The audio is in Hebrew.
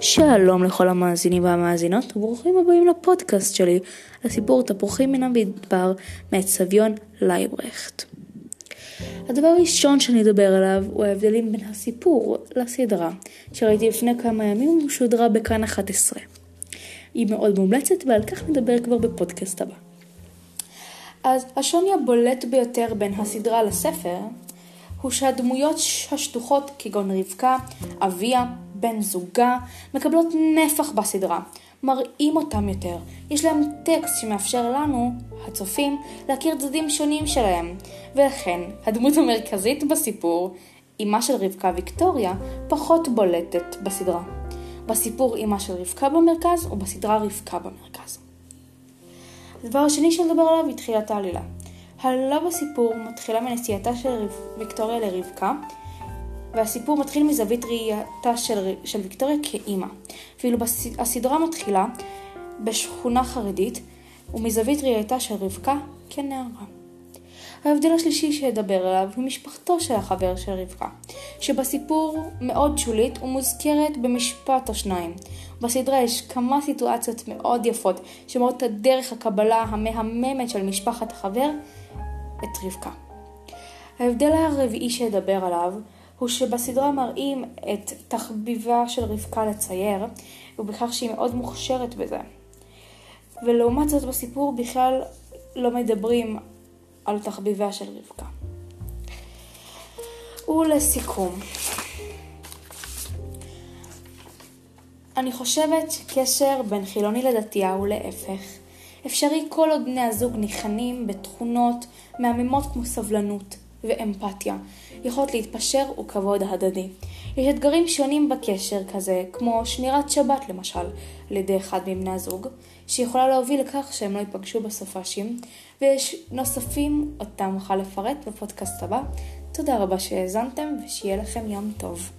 שלום לכל המאזינים והמאזינות, וברוכים הבאים לפודקאסט שלי, לסיפור תפוחים מן המדבר, מאת סביון לייברכט. הדבר הראשון שאני אדבר עליו הוא ההבדלים בין הסיפור לסדרה, שראיתי לפני כמה ימים ושודרה בכאן 11. היא מאוד מומלצת ועל כך נדבר כבר בפודקאסט הבא. אז השוני הבולט ביותר בין הסדרה לספר הוא שהדמויות השטוחות כגון רבקה, אביה, בן זוגה, מקבלות נפח בסדרה, מראים אותם יותר, יש להם טקסט שמאפשר לנו, הצופים, להכיר צדדים שונים שלהם, ולכן הדמות המרכזית בסיפור, אמה של רבקה ויקטוריה, פחות בולטת בסדרה. בסיפור אמה של רבקה במרכז, ובסדרה רבקה במרכז. הדבר השני שנדבר עליו היא תחילת העלילה. העלילה בסיפור מתחילה מנסיעתה של ויקטוריה לרבקה, והסיפור מתחיל מזווית ראייתה של, של ויקטוריה כאימא. ואילו הסדרה מתחילה בשכונה חרדית, ומזווית ראייתה של רבקה כנערה. ההבדל השלישי שאדבר עליו הוא משפחתו של החבר של רבקה, שבסיפור מאוד שולית ומוזכרת במשפט או שניים. בסדרה יש כמה סיטואציות מאוד יפות שמראות את הדרך הקבלה המהממת של משפחת החבר את רבקה. ההבדל הרביעי שאדבר עליו הוא שבסדרה מראים את תחביבה של רבקה לצייר, ובכך שהיא מאוד מוכשרת בזה. ולעומת זאת בסיפור בכלל לא מדברים על תחביבה של רבקה. ולסיכום, אני חושבת שקשר בין חילוני לדתייה הוא להפך. אפשרי כל עוד בני הזוג ניחנים בתכונות מהממות כמו סבלנות ואמפתיה, יכולת להתפשר וכבוד הדדי. יש אתגרים שונים בקשר כזה, כמו שמירת שבת למשל, על ידי אחד מבני הזוג, שיכולה להוביל לכך שהם לא ייפגשו בסופ"שים, ויש נוספים אותם אוכל לפרט בפודקאסט הבא. תודה רבה שהאזנתם, ושיהיה לכם יום טוב.